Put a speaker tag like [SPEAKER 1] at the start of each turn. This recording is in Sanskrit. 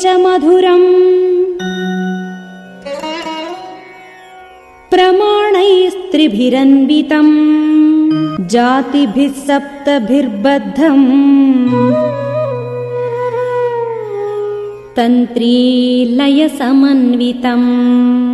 [SPEAKER 1] च मधुरम्। प्रमाणैस्त्रिभिरन्वितम् जातिभिः सप्तभिर्बद्धम्। तन्त्रीलयसमन्वितम्।